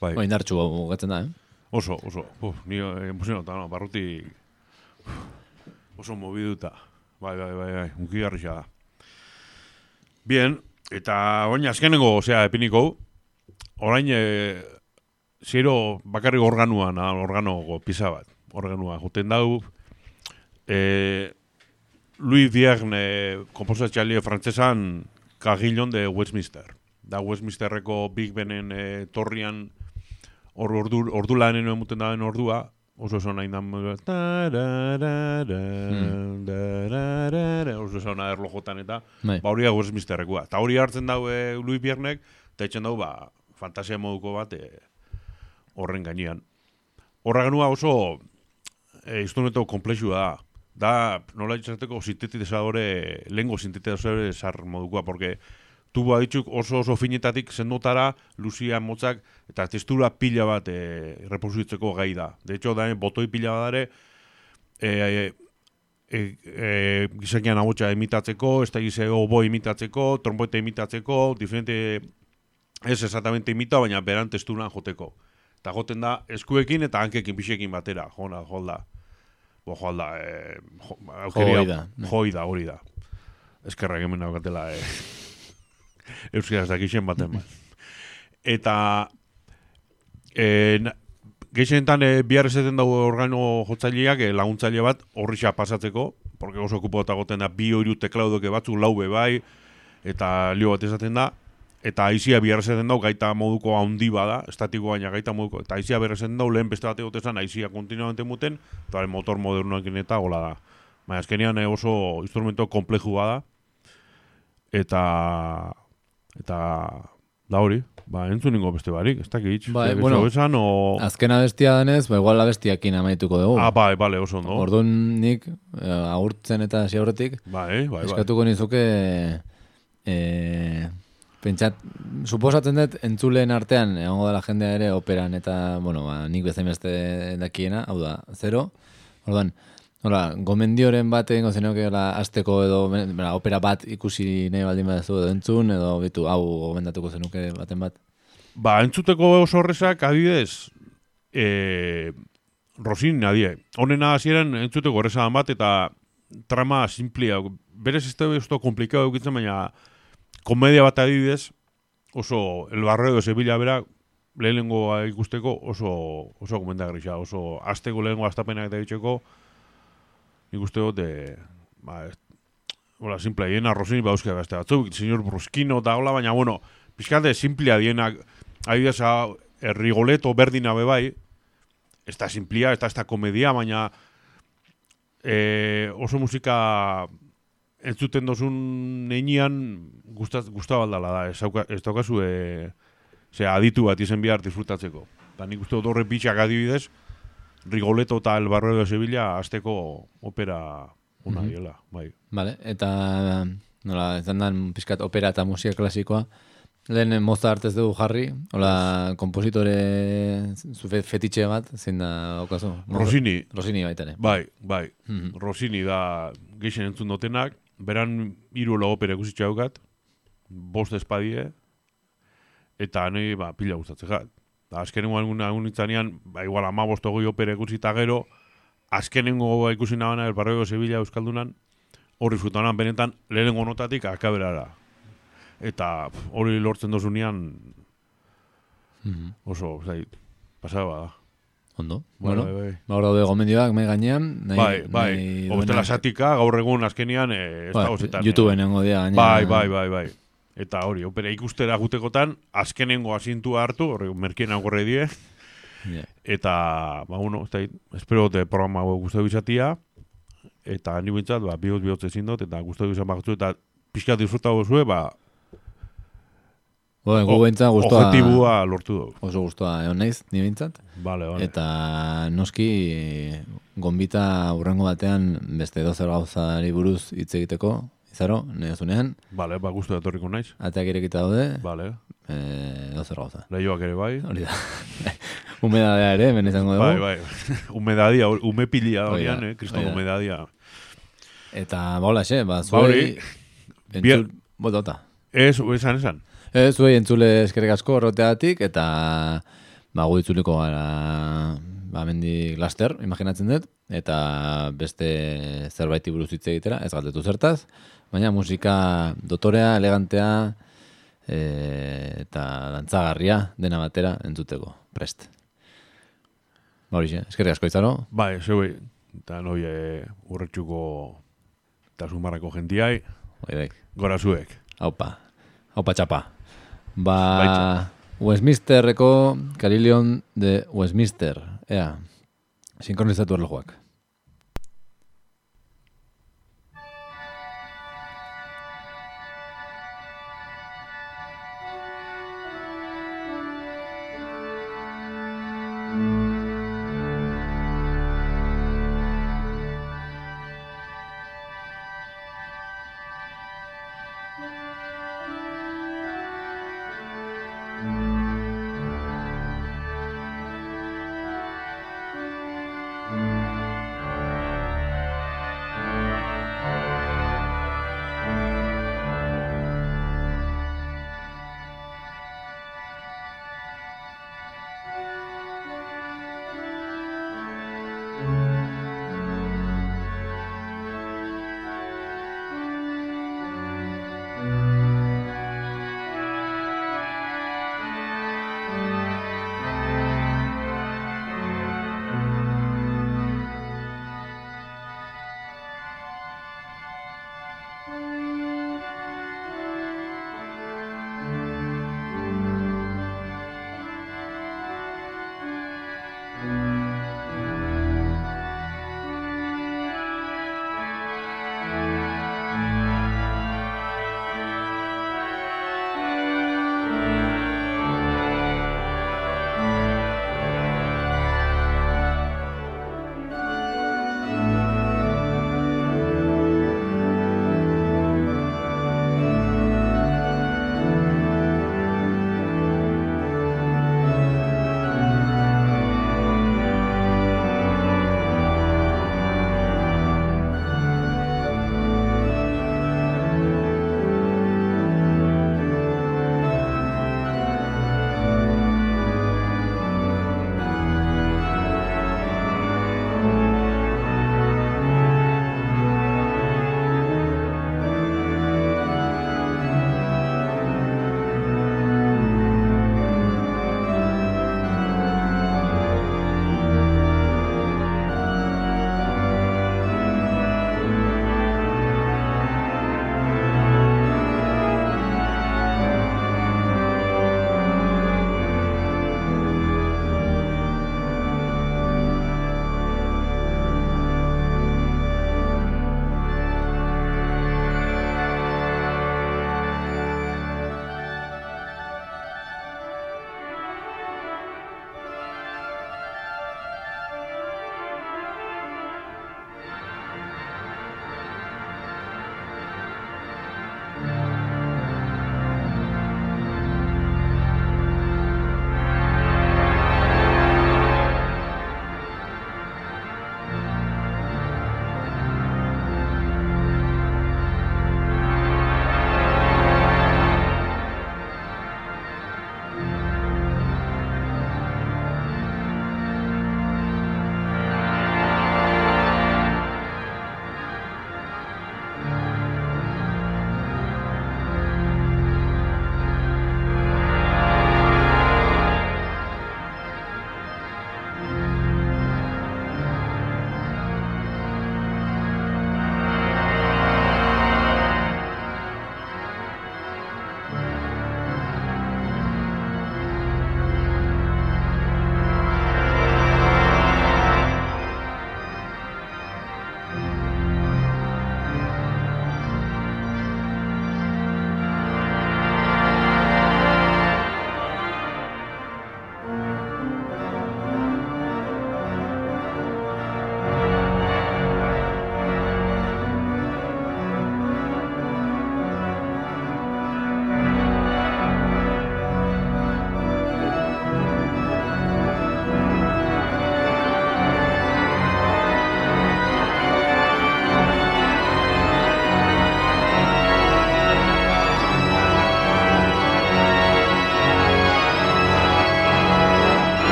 Bai, Bai, indartxu bukatzen da, eh? oso, oso. Uf, ni eh, emozionata, no, barruti oso mobiduta. Bai, bai, bai, bai, unki da. Bien, eta oin azkenengo, osea, epiniko, orain, e, zero bakarrik organuan, ah, organogo pisa bat, organua, juten dau, e, Louis Vierne komposatxaile frantzesan Carillon de Westminster. Da Westminsterreko Big Benen e, torrian hor ordu, ordu lanen emuten daben ordua, oso zona indan tararara, oso zona erlojotan eta Bai. ba hori Westminsterrekoa. Eta hori hartzen dau e, Louis Viernek, eta etxen dau ba, fantasia moduko bat e, horren gainean. Horra oso e, instrumento komplexua da. Da, nola izateko sintetizadore, lengo sintetizadore zar modukoa, porque tubo aditzuk oso oso finetatik sendotara, luzia motzak, eta textura pila bat e, reproduzitzeko gai da. De hecho, da, botoi pila bat dare, e, e, e, e, gizakian ahotsa imitatzeko, ez da gize obo imitatzeko, trombote imitatzeko, diferente, ez exactamente imita, baina beran testuran joteko. Eta joten da eskuekin eta hankekin pixekin batera, jona, jolda. Bo, eh, jo, aukeria- Joi da, ne. Joi da, hori da. Eskerrak hemen daukatela, eh. (laughs) Euskaraz dakixen baten bat. Eta, eh, na- Gehienetan e, bihar esaten dago organo jotzaileak e, laguntzaile bat horrixa pasatzeko, porque oso okupatuta goten da bi oiru teklaudoke batzuk lau be bai, eta lio bat esaten da, eta aizia bihar esaten dau gaita moduko handi bada, estatiko baina gaita moduko, eta aizia behar esaten dau lehen beste bat egotezan aizia kontinuamente muten, eta motor modernoekin eta gola da. Baina azkenean eh, oso instrumento kompleju bada, eta, eta da hori, ba, entzuningo beste barik, ez dakit, Bai, zer bueno, esan, o... Azken abestia denez, ba, igual abestiakin amaituko dugu. Ah, bai, bale, oso ondo. Orduan nik, eh, agurtzen eta hasi aurretik, Bai, bai, bai. eskatuko nizuke, e, pentsat, suposatzen dut entzuleen artean, egongo dela jendea ere operan eta, bueno, ba, nik bezain beste dakiena, hau da, zero. Orduan, hola, gomendioren bat egingo zenuke hola, azteko edo bera, opera bat ikusi nahi baldin baduzu edo entzun, edo bitu, hau gomendatuko zenuke baten bat. Ba, entzuteko oso horrezak, adibidez, e, Rosin nadie. Honena hasieran entzuteko horrezan bat, eta trama simplia. Berez ez da komplikado eukitzen, baina komedia bat adibidez, oso el barrio de Sevilla bera, lehenengo ikusteko oso, oso komendagarria, oso azteko lehenengo astapenak eta ditzeko, nik uste dut, e, ba, ez- hola, simplea, hiena Rosini bauzke beste batzuk, señor Bruskino eta hola, baina, bueno, pixkate simplea dienak, adibidez, hau, eh, Rigoleto berdina be bai, ez da simplia, ez da, ez da komedia, baina e, oso musika entzuten dozun neinean gustat, gustabaldala da, ez, dauka, ez daukazu e, ze aditu bat izen bihar disfrutatzeko. Eta nik uste dut horre bitxak adibidez, Rigoleto eta El Barrio de Sevilla azteko opera una Mhm. diela, bai. Vale, eta nola, izan dan pizkat opera eta musika klasikoa. Lehen Mozart ez dugu jarri, hola, kompositore zu fe- fetitxe bat, zein da okazu? Rosini baita ere. bai, bai. Mhm. Rossini da geixen entzun dutenak, beran hiru opera ikusi daukat, bost espadie, eta nahi, ba, pila gustatzen jat. Da, azkenengo algun algun itzanean, ba, igual ama goi opera ikusi eta gero, azkenengo ikusi nabana, el barrio de Sevilla Euskaldunan, hori frutanan benetan, lehenengo notatik akaberara. Eta hori lortzen dozunean, Mhm. oso, zai, pasaba da. Ondo. Bai, Bueno, bai, bai. ba, hor daude gomendioak mai gainean. Nahi, bai, bai. nahi O bestela duenak- satika, gaur egun azkenian, eh, ez Bai, da gozetan. YouTubeen nengo dia gainera. Bai, bai, bai, bai. Eta hori, opera ikustera gutekotan, azkenengo asintua hartu, horre, merkien agorre die, Ja. eta, ba, bueno, ez da, espero te programa hau guztu izatia, eta ni bintzat, ba, bihotz bihotz ezin dut, eta guztu izan bakutzu, eta pixka disfruta gozue, ba, Bueno, gu o- behintzat guztua, objetibua lortu dugu. oso guztua egon naiz, ni behintzat. Vale, vale. Eta noski gonbita urrengo batean beste dozer gauzari buruz hitz egiteko, izaro, nezunean, Vale, ba, guztu etorriko naiz. ateak irekita daude, Vale. eh, edo zer gauza. Leioak ere bai. Hori da. (laughs) Humedadea ere, hemen izango dugu. Bai, bai. (laughs) Humedadia, umepilia Hori da, horian, eh? Kriston hori da. humedadia. Eta, baula, xe, ba, Ba, hori, zuei... bia- Entzul, bota, bota. Ez, esan, esan. E, zuei entzule eskerrik asko horreteatik, eta ba, gu itzuliko gara ba, mendik laster, imaginatzen dut, eta beste zerbaiti buruz hitz egitera, ez galdetu zertaz, baina musika dotorea, elegantea, e, eta dantzagarria dena batera entzuteko, prest. Ba, Horixe, eskerrik asko izaro, Bai, zeue, eta noi e, urretxuko eta sumarrako gentiai, bai, bai, gora zuek. haupa, haupa txapa. Ba, Baitza. Westminsterreko Carillon de Westminster, ea, sinkronizatu erlojuak.